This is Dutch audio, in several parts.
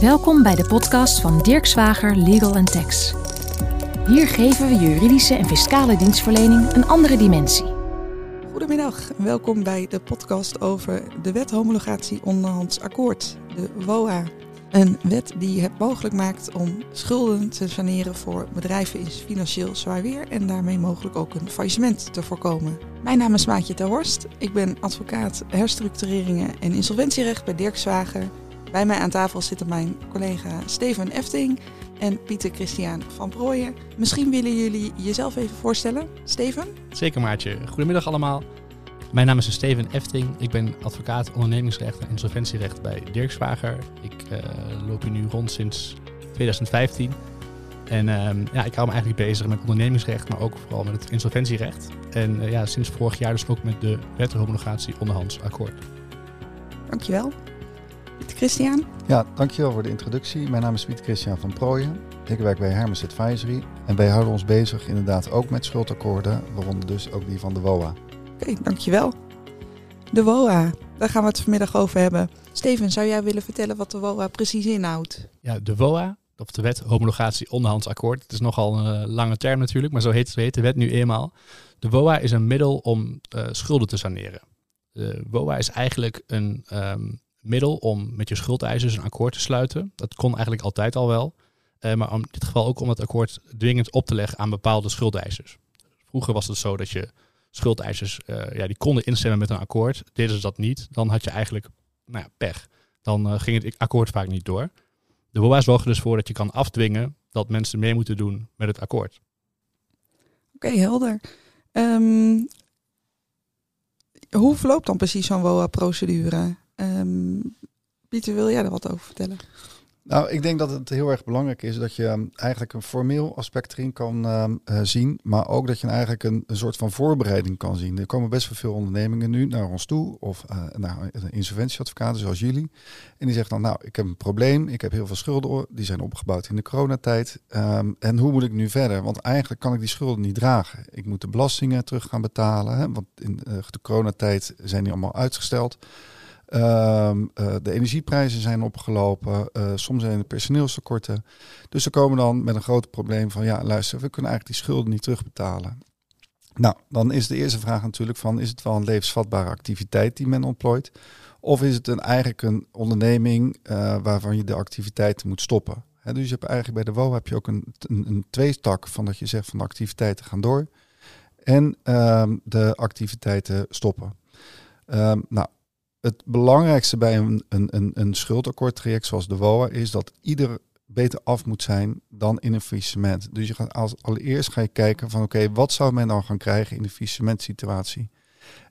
Welkom bij de podcast van Dirk Zwager Legal Tax. Hier geven we juridische en fiscale dienstverlening een andere dimensie. Goedemiddag welkom bij de podcast over de wet homologatie onderhands akkoord, de WOA. Een wet die het mogelijk maakt om schulden te saneren voor bedrijven in financieel zwaar weer en daarmee mogelijk ook een faillissement te voorkomen. Mijn naam is Maatje ter Horst. Ik ben advocaat herstructureringen en insolventierecht bij Dirk Zwager. Bij mij aan tafel zitten mijn collega Steven Efting en Pieter Christian van Prooijen. Misschien willen jullie jezelf even voorstellen. Steven? Zeker Maatje. Goedemiddag allemaal. Mijn naam is Steven Efting. Ik ben advocaat ondernemingsrecht en insolventierecht bij Dirk Zwager. Ik uh, loop hier nu rond sinds 2015. En ehm, ja, ik hou me eigenlijk bezig met ondernemingsrecht, maar ook vooral met het insolventierecht. En uh, ja, sinds vorig jaar dus ook met de wet homologatie onderhands akkoord. Dankjewel. Christian? Ja, dankjewel voor de introductie. Mijn naam is Pieter Christian van Prooijen. Ik werk bij Hermes Advisory en wij houden ons bezig inderdaad ook met schuldakkoorden, waaronder dus ook die van de WOA. Oké, okay, dankjewel. De WOA, daar gaan we het vanmiddag over hebben. Steven, zou jij willen vertellen wat de WOA precies inhoudt? Ja, de WOA, of de wet homologatie onderhands akkoord. Het is nogal een uh, lange term natuurlijk, maar zo heet, zo heet de wet nu eenmaal. De WOA is een middel om uh, schulden te saneren. De WOA is eigenlijk een um, middel om met je schuldeisers een akkoord te sluiten. Dat kon eigenlijk altijd al wel. Uh, maar in dit geval ook om het akkoord dwingend op te leggen aan bepaalde schuldeisers. Vroeger was het zo dat je schuldeisers uh, ja, die konden instemmen met een akkoord. Deden ze dat niet, dan had je eigenlijk nou ja, pech. Dan uh, ging het akkoord vaak niet door. De WOA zorgt er dus voor dat je kan afdwingen dat mensen mee moeten doen met het akkoord. Oké, helder. Um, hoe verloopt dan precies zo'n WOA-procedure? Um, Pieter, wil jij er wat over vertellen? Nou, ik denk dat het heel erg belangrijk is dat je eigenlijk een formeel aspect erin kan uh, zien, maar ook dat je eigenlijk een, soort van voorbereiding kan zien. Er komen best wel veel ondernemingen nu naar ons toe, of uh, naar insolventieadvocaten zoals jullie. En die zeggen dan, nou, ik heb een probleem, ik heb heel veel schulden, die zijn opgebouwd in de coronatijd. Um, en hoe moet ik nu verder? Want eigenlijk kan ik die schulden niet dragen. Ik moet de belastingen terug gaan betalen, hè, want in uh, de coronatijd zijn die allemaal uitgesteld. Um, uh, de energieprijzen zijn opgelopen. Uh, soms zijn er personeelstekorten. Dus ze komen dan met een groot probleem van ja, luister, we kunnen eigenlijk die schulden niet terugbetalen. Nou, dan is de eerste vraag natuurlijk van is het wel een levensvatbare activiteit die men ontplooit? Of is het een, eigenlijk een onderneming uh, waarvan je de activiteiten moet stoppen? He, dus je hebt eigenlijk bij de WO heb je ook een, een, een tweetak van dat je zegt van de activiteiten gaan door en um, de activiteiten stoppen. Um, nou, het belangrijkste bij een, een, een, schuldakkoordtraject zoals de WOA is dat ieder beter af moet zijn dan in een faillissement. Dus je gaat als allereerst ga je kijken van oké, wat zou men dan gaan krijgen in de faillissementsituatie?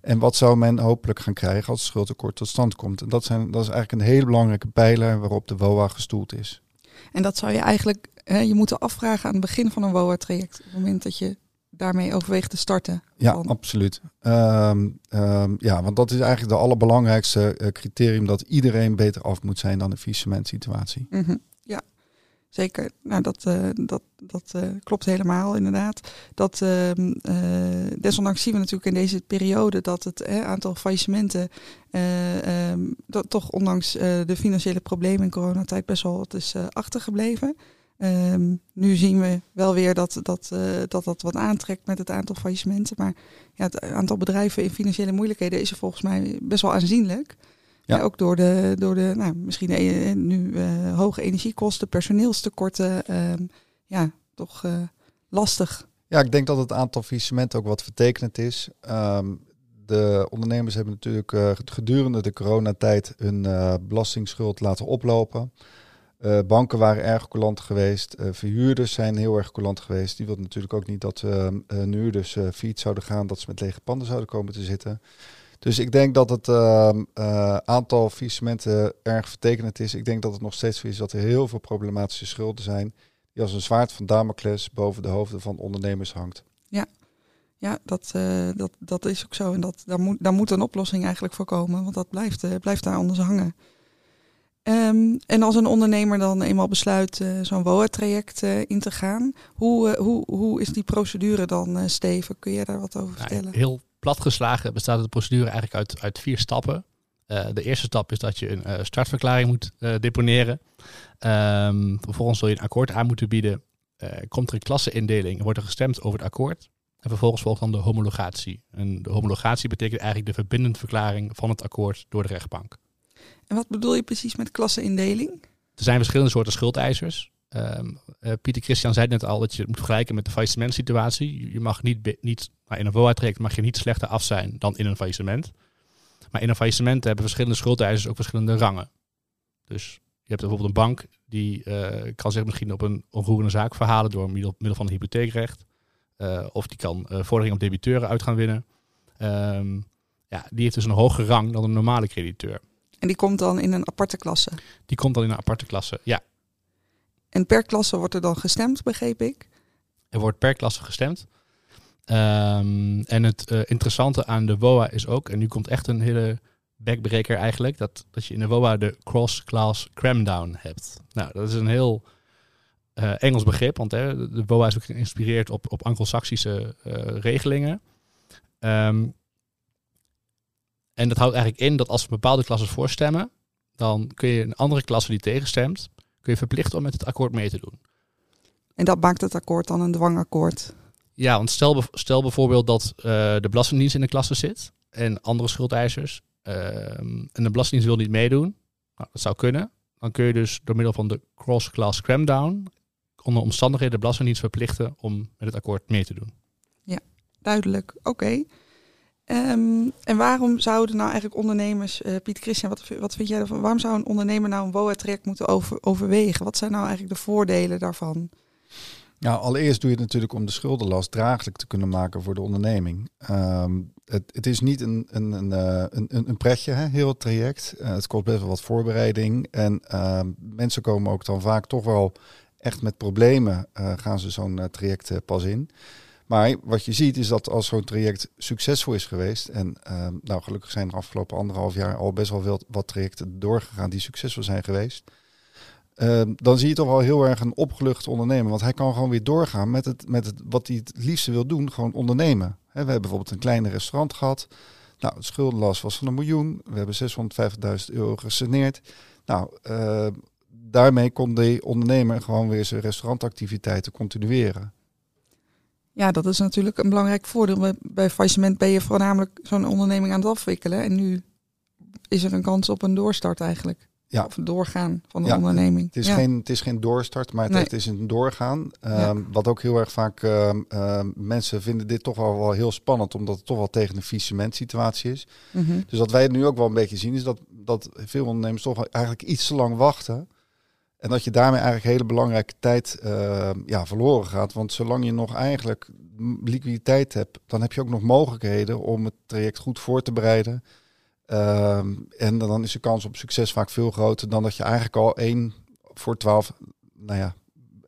En wat zou men hopelijk gaan krijgen als het tot stand komt? En dat, zijn, dat is eigenlijk een hele belangrijke pijler waarop de WOA gestoeld is. En dat zou je eigenlijk hè, je moeten afvragen aan het begin van een WOA-traject. Op het moment dat je daarmee overweegt te starten? Ja, van... absoluut. Um, um, ja, want dat is eigenlijk de allerbelangrijkste uh, criterium dat iedereen beter af moet zijn dan de faillissementsituatie. Mm -hmm. Ja, zeker. Nou, dat, uh, dat, dat uh, klopt helemaal inderdaad. Dat, uh, desondanks zien we natuurlijk in deze periode dat het aantal faillissementen dat toch ondanks de financiële problemen in coronatijd best wel wat is achtergebleven. Um, nu zien we wel weer dat dat, uh, dat dat wat aantrekt met het aantal faillissementen. Maar ja, het aantal bedrijven in financiële moeilijkheden is er volgens mij best wel aanzienlijk. Ja. ja ook door de, door de nou, misschien de, nu uh, hoge energiekosten, personeelstekorten. Um, ja, toch lastig. Ja, ik denk dat het aantal faillissementen ook wat vertekenend is. Um, de ondernemers hebben natuurlijk gedurende de coronatijd hun belastingsschuld laten oplopen. Uh, banken waren erg coulant geweest. Uh, verhuurders zijn heel erg coulant geweest. Die wilden natuurlijk ook niet dat uh, nu dus fiets zouden gaan, dat ze met lege panden zouden komen te zitten. Dus ik denk dat het ehm, aantal faillissementen erg vertekenend is. Ik denk dat het nog steeds zo is dat er heel veel problematische schulden zijn. Die als een zwaard van Damocles boven de hoofden van ondernemers hangt. Ja, ja dat, dat, dat is ook zo. En dat, daar, moet, daar moet een oplossing eigenlijk voor komen. Want dat blijft, blijft daar anders hangen. Um, en als een ondernemer dan eenmaal besluit uh, zo'n WOA-traject uh, in te gaan, hoe, uh, hoe, hoe is die procedure dan, Steven? Kun je daar wat over vertellen? Nou, heel platgeslagen bestaat de procedure eigenlijk uit, uit vier stappen. De eerste stap is dat je een startverklaring moet deponeren. Um, vervolgens zul je een akkoord aan moeten bieden. komt er een klasseindeling, wordt er gestemd over het akkoord. En vervolgens volgt dan de homologatie. En de homologatie betekent eigenlijk de verbindend verklaring van het akkoord door de rechtbank. En wat bedoel je precies met klasseindeling? Er zijn verschillende soorten schuldeisers. Um, uh, Pieter Christian zei net al dat je het moet vergelijken met de faillissementsituatie. Je mag niet, niet nou, in een WOA-traject mag je niet slechter af zijn dan in een faillissement. Maar in een faillissement hebben verschillende schuldeisers ook verschillende rangen. Dus je hebt bijvoorbeeld een bank die uh, kan zich misschien op een onroerende zaak verhalen door middel, van een hypotheekrecht. Uh, of die kan vordering op debiteuren uit gaan winnen. Um, ja, die heeft dus een hogere rang dan een normale crediteur. En die komt dan in een aparte klasse? Die komt dan in een aparte klasse, ja. En per klasse wordt er dan gestemd, begreep ik? Er wordt per klasse gestemd. Um, en het uh, interessante aan de WOA is ook, en nu komt echt een hele backbreaker eigenlijk, dat, dat je in de WOA de cross-class cramdown hebt. Nou, dat is een heel uh, Engels begrip, want hè, de WOA is ook geïnspireerd op, op anglo-saxische uh, regelingen. Um, en dat houdt eigenlijk in dat als bepaalde klassen voorstemmen, dan kun je een andere klasse die tegenstemt, kun je verplichten om met het akkoord mee te doen. En dat maakt het akkoord dan een dwangakkoord? Ja, want stel, stel bijvoorbeeld dat uh, de Belastingdienst in de klasse zit en andere schuldeisers. Uh, en de Belastingdienst wil niet meedoen. Nou, dat zou kunnen. Dan kun je dus door middel van de cross-class cramdown onder omstandigheden de Belastingdienst verplichten om met het akkoord mee te doen. Ja, duidelijk. Oké. Okay. Um, en waarom zouden nou eigenlijk ondernemers, uh, Piet Christian, wat, wat vind jij ervan? Waarom zou een ondernemer nou een WOA-traject moeten over, overwegen? Wat zijn nou eigenlijk de voordelen daarvan? Nou, allereerst doe je het natuurlijk om de schuldenlast draaglijk te kunnen maken voor de onderneming. Um, het, het, is niet een, een, een, een, een pretje, hè, heel het traject. Uh, het kost best wel wat voorbereiding. En uh, mensen komen ook dan vaak toch wel echt met problemen, gaan ze zo'n traject pas in. Maar wat je ziet is dat als zo'n traject succesvol is geweest, en nou gelukkig zijn er afgelopen anderhalf jaar al best wel veel, wat trajecten doorgegaan die succesvol zijn geweest. Uh, dan zie je toch wel heel erg een opgelucht ondernemer. Want hij kan gewoon weer doorgaan met, het, met wat hij het liefste wil doen, gewoon ondernemen. We hebben bijvoorbeeld een kleine restaurant gehad. Nou, het schuldenlast was van een miljoen. We hebben 650.000 euro gesaneerd. Nou, uh, daarmee kon de ondernemer gewoon weer zijn restaurantactiviteiten continueren. Ja, dat is natuurlijk een belangrijk voordeel. Bij faillissement ben je voornamelijk zo'n onderneming aan het afwikkelen. En nu is er een kans op een doorstart eigenlijk ja. of doorgaan van de ja, onderneming. Het is, ja. geen, het is geen doorstart, maar het, nee. is een doorgaan. Um, ja. Wat ook heel erg vaak uh, uh, mensen vinden dit toch wel, wel heel spannend, omdat het toch wel tegen een faillissement situatie is. Mm -hmm. Dus wat wij nu ook wel een beetje zien, is dat, dat veel ondernemers toch eigenlijk iets te lang wachten. En dat je daarmee eigenlijk hele belangrijke tijd uh, ja, verloren gaat. Want zolang je nog eigenlijk liquiditeit hebt, dan heb je ook nog mogelijkheden om het traject goed voor te bereiden. Um, en dan is de kans op succes vaak veel groter dan dat je eigenlijk al één voor twaalf, nou ja,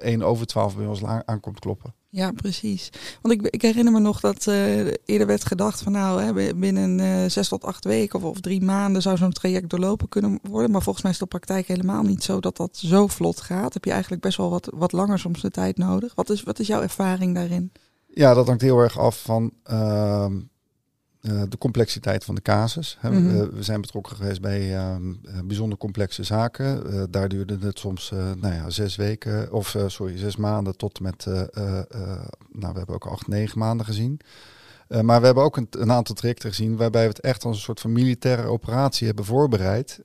één over twaalf bij ons aankomt kloppen. Ja, precies. Want ik, ik herinner me nog dat uh, eerder werd gedacht van nou, hè, binnen uh, zes tot acht weken of, of drie maanden zou zo'n traject doorlopen kunnen worden. Maar volgens mij is de praktijk helemaal niet zo dat dat zo vlot gaat. Heb je eigenlijk best wel wat, wat langer soms de tijd nodig. Wat is, wat is jouw ervaring daarin? Ja, dat hangt heel erg af van uh, uh, de complexiteit van de casus. Mm -hmm. uh, we zijn betrokken geweest bij uh, bijzonder complexe zaken. daar duurde het soms nou ja, zes weken, of sorry, zes maanden tot met, nou we hebben ook acht, negen maanden gezien. maar we hebben ook een, een, aantal trajecten gezien waarbij we het echt als een soort van militaire operatie hebben voorbereid.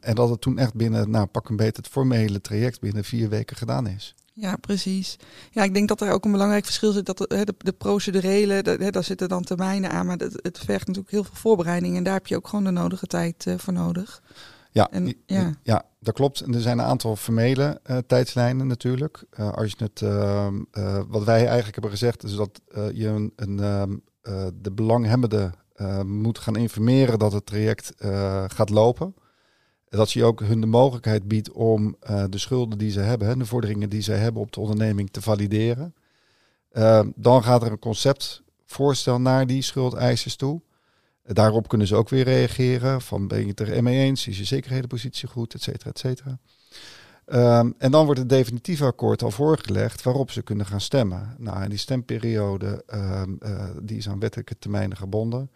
en dat het toen echt binnen, nou pak een beetje het formele traject binnen vier weken gedaan is. Ja, precies. Ja, ik denk dat er ook een belangrijk verschil zit. Dat de, de, de procedurele, de, daar zitten dan termijnen aan, maar het, het vergt natuurlijk heel veel voorbereiding. En daar heb je ook gewoon de nodige tijd uh, voor nodig. Ja, en, ja. ja, dat klopt. En er zijn een aantal formele uh, tijdslijnen natuurlijk. Uh, als je het, wat wij eigenlijk hebben gezegd, is dat je een, een de belanghebbende moet gaan informeren dat het traject gaat lopen dat je ook hun de mogelijkheid biedt om uh, de schulden die ze hebben, de vorderingen die ze hebben op de onderneming te valideren. Uh, dan gaat er een conceptvoorstel naar die schuldeisers toe. Daarop kunnen ze ook weer reageren. Van ben je het er mee eens? Is je zekerhedenpositie goed? Et cetera, et cetera. Um, en dan wordt het definitieve akkoord al voorgelegd waarop ze kunnen gaan stemmen. Nou, die stemperiode um, die is aan wettelijke termijnen gebonden.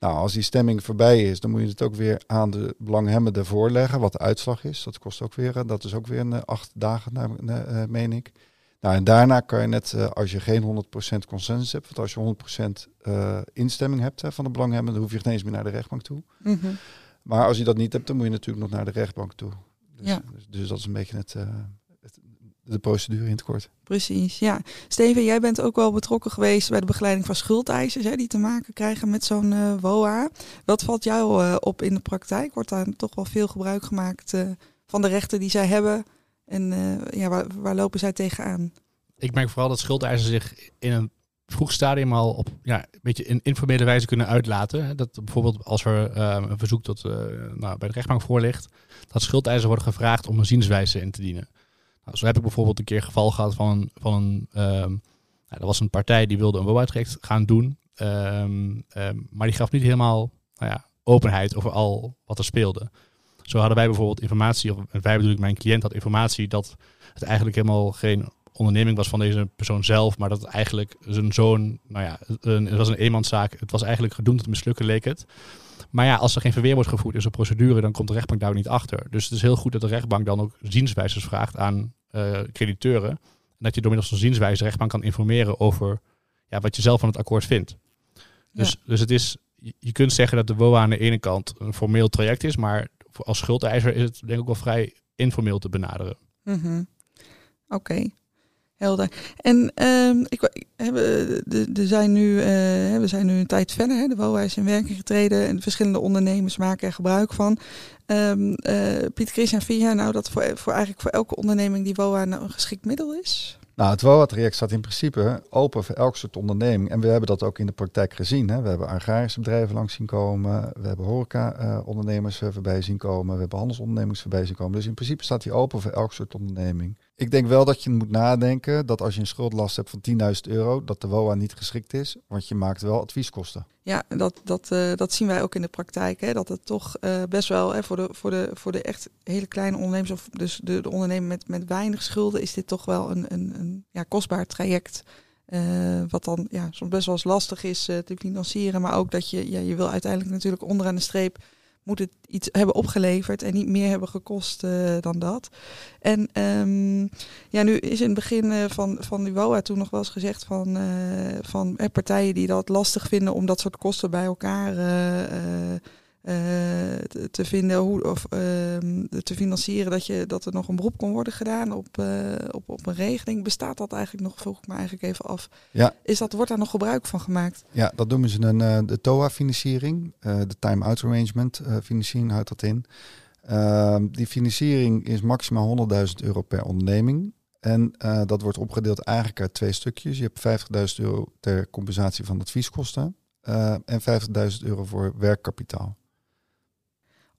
Nou, als die stemming voorbij is, dan moet je het ook weer aan de belanghebbenden voorleggen, wat de uitslag is. Dat kost ook weer, dat is ook weer een acht dagen, naar, uh, meen ik. Nou, en daarna kan je net, als je geen 100% consensus hebt, want als je 100% uh, instemming hebt hè, van de belanghebbenden, hoef je geen eens meer naar de rechtbank toe. Mhm. Maar als je dat niet hebt, dan moet je natuurlijk nog naar de rechtbank toe. Dus, Ja. dus, dus dat is een beetje eh, het- de procedure in het kort. Precies, ja. Steven, jij bent ook wel betrokken geweest bij de begeleiding van schuldeisers hè, die te maken krijgen met zo'n eh, WOA. Wat valt jou eh, op in de praktijk? Wordt daar toch wel veel gebruik gemaakt eh, van de rechten die zij hebben? En eh, ja, waar, waar lopen zij tegenaan? Ik merk vooral dat schuldeisers zich in een vroeg stadium al op ja, een beetje in informele wijze kunnen uitlaten. Hè. Dat bijvoorbeeld als er een verzoek tot, eh, nou, bij de rechtbank voor ligt, dat schuldeisers worden gevraagd om een zienswijze in te dienen. Nou, zo heb ik bijvoorbeeld een keer geval gehad van van een ehm, nou, was een partij die wilde een WOA-traject gaan doen, ehm, ehm, maar die gaf niet helemaal nou ja, openheid over al wat er speelde. Zo hadden wij bijvoorbeeld informatie, of wij bedoel ik, mijn cliënt had informatie dat het eigenlijk helemaal geen onderneming was van deze persoon zelf, maar dat het eigenlijk zijn zoon, nou ja, het was een eenmanszaak, het was eigenlijk gedoemd te mislukken, leek het. Maar ja, als er geen verweer wordt gevoerd in zo'n procedure, dan komt de rechtbank daar niet achter. Dus het is heel goed dat de rechtbank dan ook zienswijzers vraagt aan eh, crediteuren. En dat je door middels van zienswijze rechtbank kan informeren over ja, wat je zelf van het akkoord vindt. Dus, dus het is, je kunt zeggen dat de WOA aan de ene kant een formeel traject is, maar voor- als schuldeiser is het denk ik ook wel vrij informeel te benaderen. Mhm. Oké, helder. En ehm, ik, we, de, de zijn nu, eh, we zijn nu een tijd verder. Hè, de WOA is in werking getreden en verschillende ondernemers maken er gebruik van. Ehm eh, Piet Christian, vind jij nou dat voor, voor eigenlijk voor elke onderneming die WOA nou een geschikt middel is? Nou, het WOA-traject staat in principe open voor elk soort onderneming. En we hebben dat ook in de praktijk gezien. Hè. We hebben agrarische bedrijven langs zien komen. We hebben horeca-ondernemers eh, voorbij zien komen. We hebben handelsondernemers voorbij zien komen. Dus in principe staat die open voor elk soort onderneming. Ik denk wel dat je moet nadenken dat als je een schuldlast hebt van 10.000 euro, dat de WOA niet geschikt is. Want je maakt wel advieskosten. Ja, dat, dat, eh, dat zien wij ook in de praktijk. Hè, dat het toch eh, best wel hè, voor, de, voor, de, voor de echt hele kleine ondernemers, of dus de, de ondernemer met, met weinig schulden, is dit toch wel een, een, een ja, kostbaar traject. Eh, wat dan ja, soms best wel eens lastig is te financieren. Maar ook dat je, ja, je wil uiteindelijk natuurlijk onderaan de streep moet het iets hebben opgeleverd en niet meer hebben gekost eh, dan dat. En ehm, ja, nu is in het begin eh, van, van die WOA toen nog wel eens gezegd van, eh, van partijen die dat lastig vinden om dat soort kosten bij elkaar te, te vinden hoe, of ehm, te financieren, dat, je, dat er nog een beroep kon worden gedaan op, eh, op, op een regeling. Bestaat dat eigenlijk nog, vroeg ik me eigenlijk even af. Ja. Is dat, wordt daar nog gebruik van gemaakt? Ja, dat noemen ze een, eh, de TOA-financiering. eh, de Time-Out Arrangement eh, financiering houdt dat in. Ehm, die financiering is maximaal 100.000 euro per onderneming. En eh, dat wordt opgedeeld eigenlijk uit twee stukjes. Je hebt 50.000 euro ter compensatie van advieskosten. eh, en 50.000 euro voor werkkapitaal.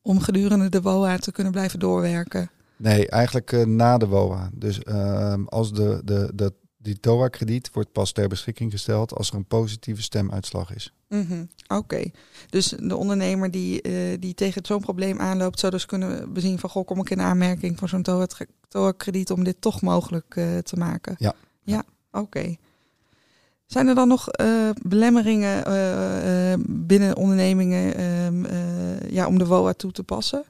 Om gedurende de WOA te kunnen blijven doorwerken. Nee, eigenlijk eh, na de WOA. Dus ehm, als de, de, de, die TOA-krediet wordt pas ter beschikking gesteld als er een positieve stemuitslag is. Mhm, Oké, dus de ondernemer die, eh, die tegen zo'n probleem aanloopt, zou dus kunnen bezien van goh, kom ik in aanmerking voor zo'n TOA- TOA-krediet om dit toch mogelijk eh, te maken. Ja. Ja, oké. Zijn er dan nog eh, belemmeringen eh, eh, binnen ondernemingen ehm, eh, ja, om de WOA toe te passen?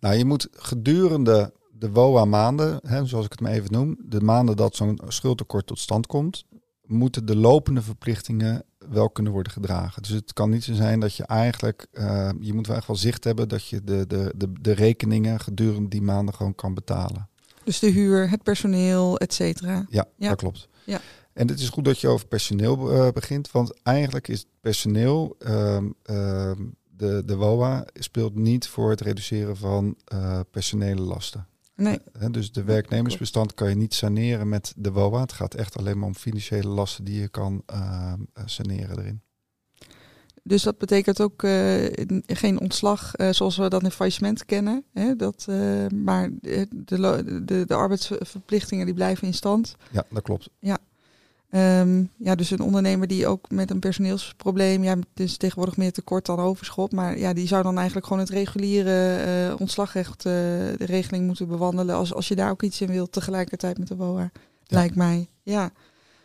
Nou, je moet gedurende de WOA-maanden, hè, zoals ik het maar even noem, de maanden dat zo'n schuldtekort tot stand komt, moeten de lopende verplichtingen wel kunnen worden gedragen. Dus het kan niet zo zijn dat je eigenlijk, je moet wel echt wel zicht hebben dat je de, de, de, de rekeningen gedurende die maanden gewoon kan betalen. Dus de huur, het personeel, et cetera. Ja, Ja. dat klopt. Ja. En het is goed dat je over personeel eh, begint, want eigenlijk is personeel, ehm, ehm, de, de WOA speelt niet voor het reduceren van eh, personele lasten. Nee, dus de werknemersbestand kan je niet saneren met de WOA. Het gaat echt alleen maar om financiële lasten die je kan ehm, eh, saneren erin. Dus dat betekent ook geen ontslag zoals we dat in faillissement kennen. Hè? Dat, maar de, de, de, arbeidsverplichtingen die blijven in stand. Ja, dat klopt. Ehm, ja, dus een ondernemer die ook met een personeelsprobleem, ja, het is tegenwoordig meer tekort dan overschot, maar ja, die zou dan eigenlijk gewoon het reguliere eh, ontslagrecht, eh, de regeling moeten bewandelen als, als je daar ook iets in wilt tegelijkertijd met de WOA, lijkt mij. Ja,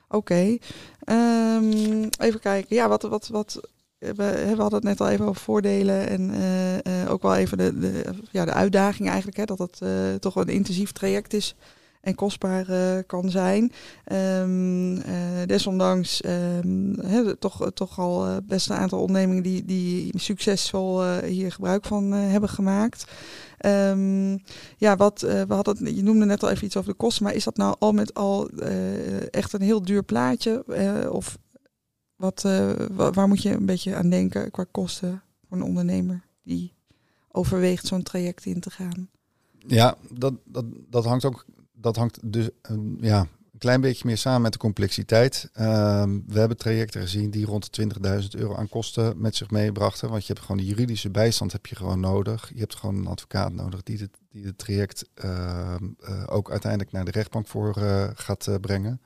oké. Ehm, even kijken, ja, wat, wat, wat we, hadden het net al even over voordelen en ook wel even de, de, ja, de uitdaging eigenlijk, hè, dat het toch een intensief traject is en kostbaar uh, kan zijn. Um, uh, desondanks um, toch, toch al uh, best een aantal ondernemingen die, die succesvol hier gebruik van hebben gemaakt. Um, ja, wat we hadden, je noemde net al even iets over de kosten, maar is dat nou al met al echt een heel duur plaatje? of wat, waar moet je een beetje aan denken qua kosten voor een ondernemer die overweegt zo'n traject in te gaan? Ja, dat, dat, dat hangt ook dat hangt dus ja, een klein beetje meer samen met de complexiteit. Ehm, we hebben trajecten gezien die rond de 20.000 euro aan kosten met zich meebrachten. Want je hebt gewoon de juridische bijstand heb je gewoon nodig. Je hebt gewoon een advocaat nodig die het, die het traject ehm, eh, ook uiteindelijk naar de rechtbank voor uh, gaat uh, brengen.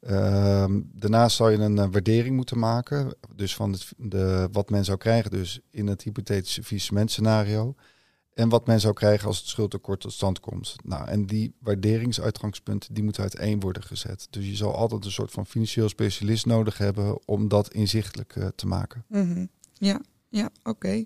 Ehm, daarnaast zou je een waardering moeten maken. Dus van het, de, wat men zou krijgen dus in het hypothetische faillissement scenario. En wat men zou krijgen als het schuldtekort tot stand komt. Nou, en die waarderingsuitgangspunten die moeten uiteen worden gezet. Dus je zal altijd een soort van financieel specialist nodig hebben om dat inzichtelijk uh, te maken. Mm Ja, ja, oké.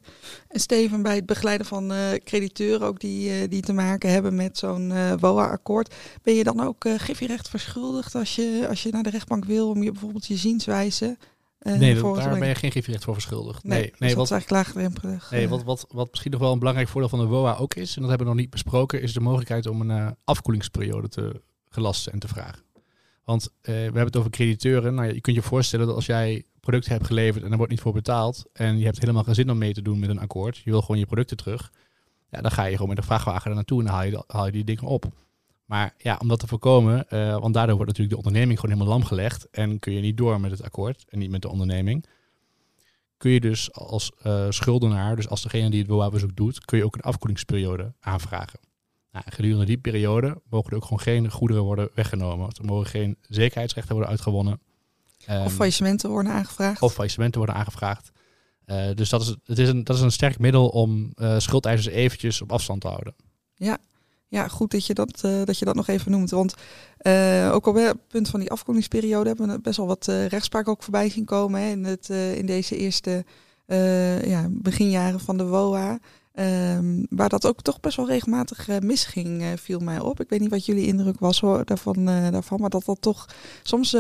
En Steven, bij het begeleiden van uh, crediteuren ook die, uh, die te maken hebben met zo'n WOA-akkoord, ben je dan ook uh, recht verschuldigd als je, als je naar de rechtbank wil om je bijvoorbeeld je zienswijze uh, nee, daar ben je geen griefrecht voor verschuldigd. Nee, nee, nee dus wat, is eigenlijk laagdrempelig. Nee, wat, wat, wat misschien nog wel een belangrijk voordeel van de WOA ook is, en dat hebben we nog niet besproken, is de mogelijkheid om een uh, afkoelingsperiode te gelasten en te vragen. Want uh, we hebben het over crediteuren. Nou, je kunt je voorstellen dat als jij producten hebt geleverd en er wordt niet voor betaald, en je hebt helemaal geen zin om mee te doen met een akkoord, je wil gewoon je producten terug, ja, dan ga je gewoon met een vrachtwagen er naartoe en dan haal je, haal je die dingen op. Maar ja, om dat te voorkomen, uh, want daardoor wordt natuurlijk de onderneming gewoon helemaal lam gelegd en kun je niet door met het akkoord en niet met de onderneming. Kun je dus als uh, schuldenaar, dus als degene die het WOA-bezoek doet, kun je ook een afkoelingsperiode aanvragen. Nou, gedurende die periode mogen er ook gewoon geen goederen worden weggenomen. Er mogen geen zekerheidsrechten worden uitgewonnen. Um, of faillissementen worden aangevraagd. Of faillissementen worden aangevraagd. Uh, dus dat is, het is een, dat is een sterk middel om schuldeisers eventjes op afstand te houden. Ja, ja, goed dat je dat, uh, dat je dat nog even noemt. Want uh, ook op het punt van die afkoelingsperiode hebben we best wel wat uh, rechtspraak ook voorbij zien komen hè, in, het, in deze eerste ja, beginjaren van de WOA. Um, waar dat ook toch best wel regelmatig misging, viel mij op. Ik weet niet wat jullie indruk was hoor, daarvan, daarvan, maar dat dat toch soms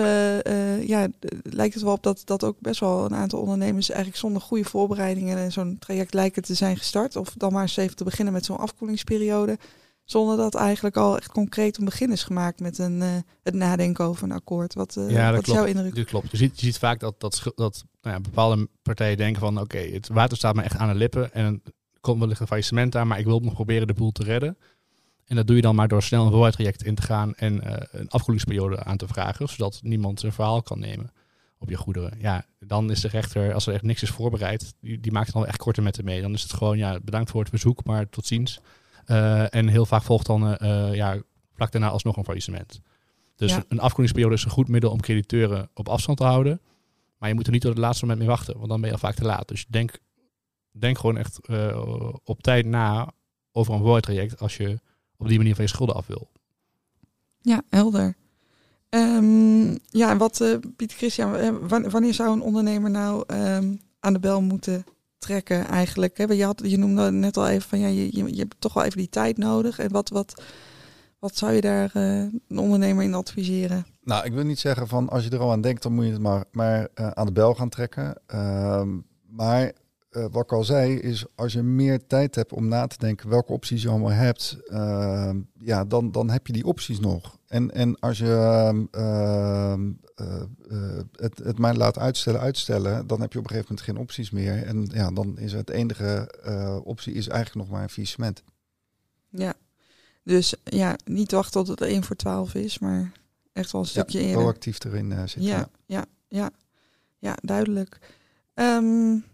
ja, lijkt het wel op dat, dat ook best wel een aantal ondernemers eigenlijk zonder goede voorbereidingen en zo'n traject lijken te zijn gestart. Of dan maar eens even te beginnen met zo'n afkoelingsperiode. Zonder dat eigenlijk al echt concreet een begin is gemaakt met een, uh, het nadenken over een akkoord. Wat, uh, ja, dat wat is jouw indruk? Dat klopt. Je ziet, je ziet vaak dat, dat, dat nou ja, bepaalde partijen denken van oké, het water staat me echt aan de lippen en er komt wellicht een faillissement aan, maar ik wil nog proberen de boel te redden. En dat doe je dan maar door snel een vooruittraject in te gaan en uh, een afkoelingsperiode aan te vragen, zodat niemand zijn verhaal kan nemen op je goederen. Ja, dan is de rechter, als er echt niks is voorbereid, die, die maakt het dan echt korte metten mee. Dan is het gewoon, ja, bedankt voor het verzoek, maar tot ziens. Uh, en heel vaak volgt dan uh, ja, vlak daarna alsnog een faillissement. Dus een afkoelingsperiode is een goed middel om crediteuren op afstand te houden. Maar je moet er niet tot het laatste moment mee wachten, want dan ben je al vaak te laat. Dus denk, denk gewoon echt uh, op tijd na over een voortraject als je op die manier van je schulden af wil. Ja, helder. Um, ja, en wat Pieter Christian, wanneer zou een ondernemer nou um, aan de bel moeten trekken eigenlijk? Hè? Je, had, je noemde net al even van ja, je, je, je hebt toch wel even die tijd nodig. En wat, wat, wat zou je daar uh, een ondernemer in adviseren? Nou, ik wil niet zeggen van als je er al aan denkt, dan moet je het maar, maar uh, aan de bel gaan trekken. Uh, maar uh, wat ik al zei, is als je meer tijd hebt om na te denken welke opties je allemaal hebt, ehm, ja, dan, dan heb je die opties nog. En, en als je uh, uh, het, het maar laat uitstellen, uitstellen, dan heb je op een gegeven moment geen opties meer. En ja, dan is het enige optie is eigenlijk nog maar een faillissement. Ja, dus ja, niet wachten tot het 1 voor 12 is, maar echt wel een stukje ja, eerder. proactief erin zitten. Ja, ja, ja, ja, duidelijk. Um,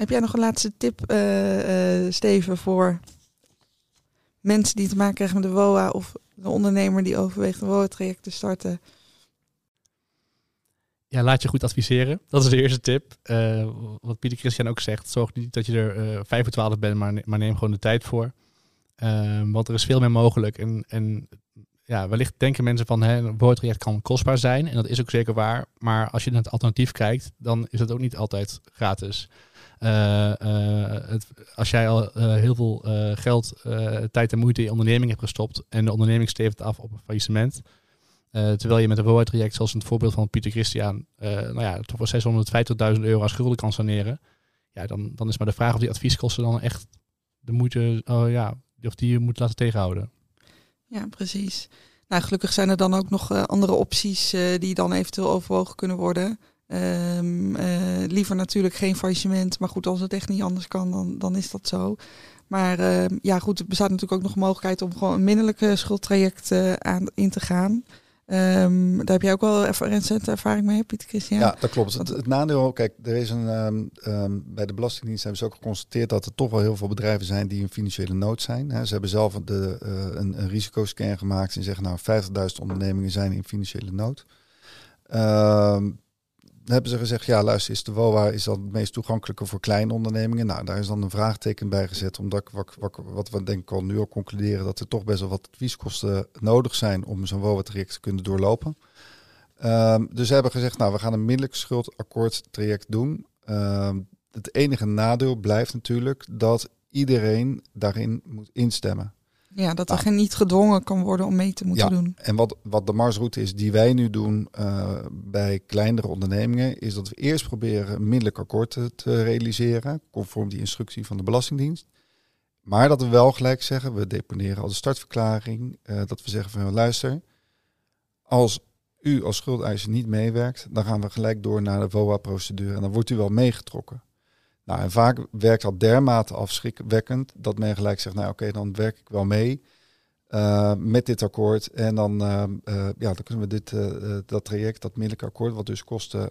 heb jij nog een laatste tip, uh, uh, Steven, voor mensen die te maken krijgen met de WOA of de ondernemer die overweegt een WOA-traject te starten? Ja, laat je goed adviseren. Dat is de eerste tip. Uh, wat Pieter Christian ook zegt, zorg niet dat je er 5 voor 12 bent, maar, neem gewoon de tijd voor. Uh, want er is veel meer mogelijk. En, en ja, wellicht denken mensen van hè, een woontraject kan kostbaar zijn. En dat is ook zeker waar. Maar als je naar het alternatief kijkt, dan is het ook niet altijd gratis. Uh, het, als jij al uh, heel veel geld, tijd en moeite in je onderneming hebt gestopt en de onderneming stevend af op een faillissement, terwijl je met een WOA-traject, zoals in het voorbeeld van Pieter Christian, nou ja, toch voor 650.000 euro aan schulden kan saneren, ja, dan, dan is maar de vraag of die advieskosten dan echt de moeite, ja, of die je moet laten tegenhouden. Ja, precies. Nou, gelukkig zijn er dan ook nog andere opties die dan eventueel overwogen kunnen worden. Um, uh, liever natuurlijk geen faillissement. Maar goed, als het echt niet anders kan, dan, dan is dat zo. Maar uh, ja, goed, er bestaat natuurlijk ook nog mogelijkheid om gewoon een minderlijke schuldtraject aan in te gaan. Um, daar heb jij ook wel recente ervaring mee, Pieter Christian? Ja, dat klopt. Het, het, nadeel, kijk, er is een, um, bij de Belastingdienst hebben ze ook geconstateerd dat er toch wel heel veel bedrijven zijn die in financiële nood zijn. Ze hebben zelf de, uh, een, een risicoscan gemaakt en zeggen nou 50.000 ondernemingen zijn in financiële nood. Hebben ze gezegd, ja luister, is de WOA is dat het meest toegankelijke voor kleine ondernemingen? Nou, daar is dan een vraagteken bij gezet, omdat wat, wat, wat we denk ik al nu al concluderen, dat er toch best wel wat advieskosten nodig zijn om zo'n WOA-traject te kunnen doorlopen. Um, dus ze hebben gezegd, nou, we gaan een middelijk schuldakkoord traject doen. Um, het enige nadeel blijft natuurlijk dat iedereen daarin moet instemmen. Ja, dat er geen niet gedwongen kan worden om mee te moeten ja, doen. En wat, wat de marsroute is die wij nu doen uh, bij kleinere ondernemingen, is dat we eerst proberen een middelijk akkoord te, te, realiseren, conform die instructie van de Belastingdienst. Maar dat we wel gelijk zeggen, we deponeren al de startverklaring, uh, dat we zeggen van luister, als u als schuldeiser niet meewerkt, dan gaan we gelijk door naar de VOA-procedure en dan wordt u wel meegetrokken. Nou, en vaak werkt dat dermate afschrikwekkend dat men gelijk zegt, nou oké, dan werk ik wel mee uh, met dit akkoord. En dan, uh, uh, ja, dan kunnen we dit, dat traject, dat middelijke akkoord, wat dus kosten,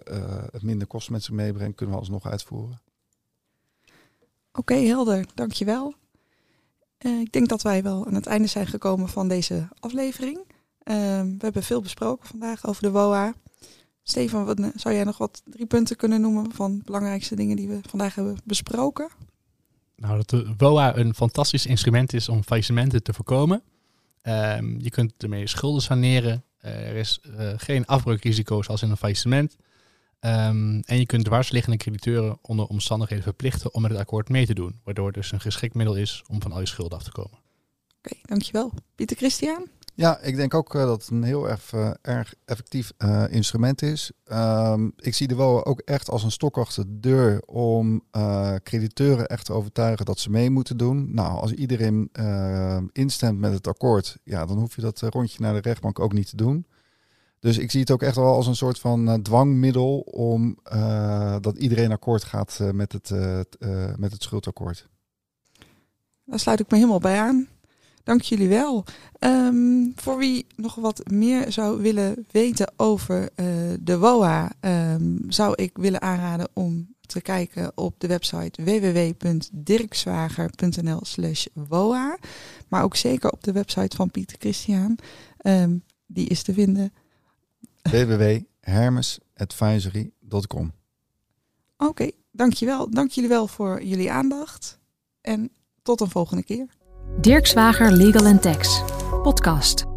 het minder kosten met zich meebrengt, kunnen we alsnog uitvoeren. Oké, okay, helder. Dankjewel. ik denk dat wij wel aan het einde zijn gekomen van deze aflevering. we hebben veel besproken vandaag over de WOA. Stefan, wat, zou jij nog wat drie punten kunnen noemen van de belangrijkste dingen die we vandaag hebben besproken? Nou, dat de WOA een fantastisch instrument is om faillissementen te voorkomen. Um, je kunt ermee schulden saneren. Uh, er is uh, geen afbreukrisico zoals in een faillissement. Um, en je kunt dwarsliggende crediteuren onder omstandigheden verplichten om met het akkoord mee te doen. Waardoor het dus een geschikt middel is om van al je schulden af te komen. Oké, okay, dankjewel. Pieter Christian? Ja, ik denk ook uh, dat het een heel erg, uh, erg effectief uh, instrument is. Um, ik zie de WOA ook echt als een stok achter de deur om crediteuren echt te overtuigen dat ze mee moeten doen. Nou, als iedereen instemt met het akkoord, ja, dan hoef je dat rondje naar de rechtbank ook niet te doen. Dus ik zie het ook echt wel als een soort van dwangmiddel om dat iedereen akkoord gaat met, het, met het schuldakkoord. Daar sluit ik me helemaal bij aan. Dank jullie wel. Um, voor wie nog wat meer zou willen weten over uh, de WOA, um, zou ik willen aanraden om te kijken op de website www.dirkswager.nl slash WOA. Maar ook zeker op de website van Pieter Christian. Um, die is te vinden. www.hermesadvisory.com Oké, okay, dankjewel. Dank jullie wel voor jullie aandacht. En tot een volgende keer. Dirk Zwager Legal Tax, podcast.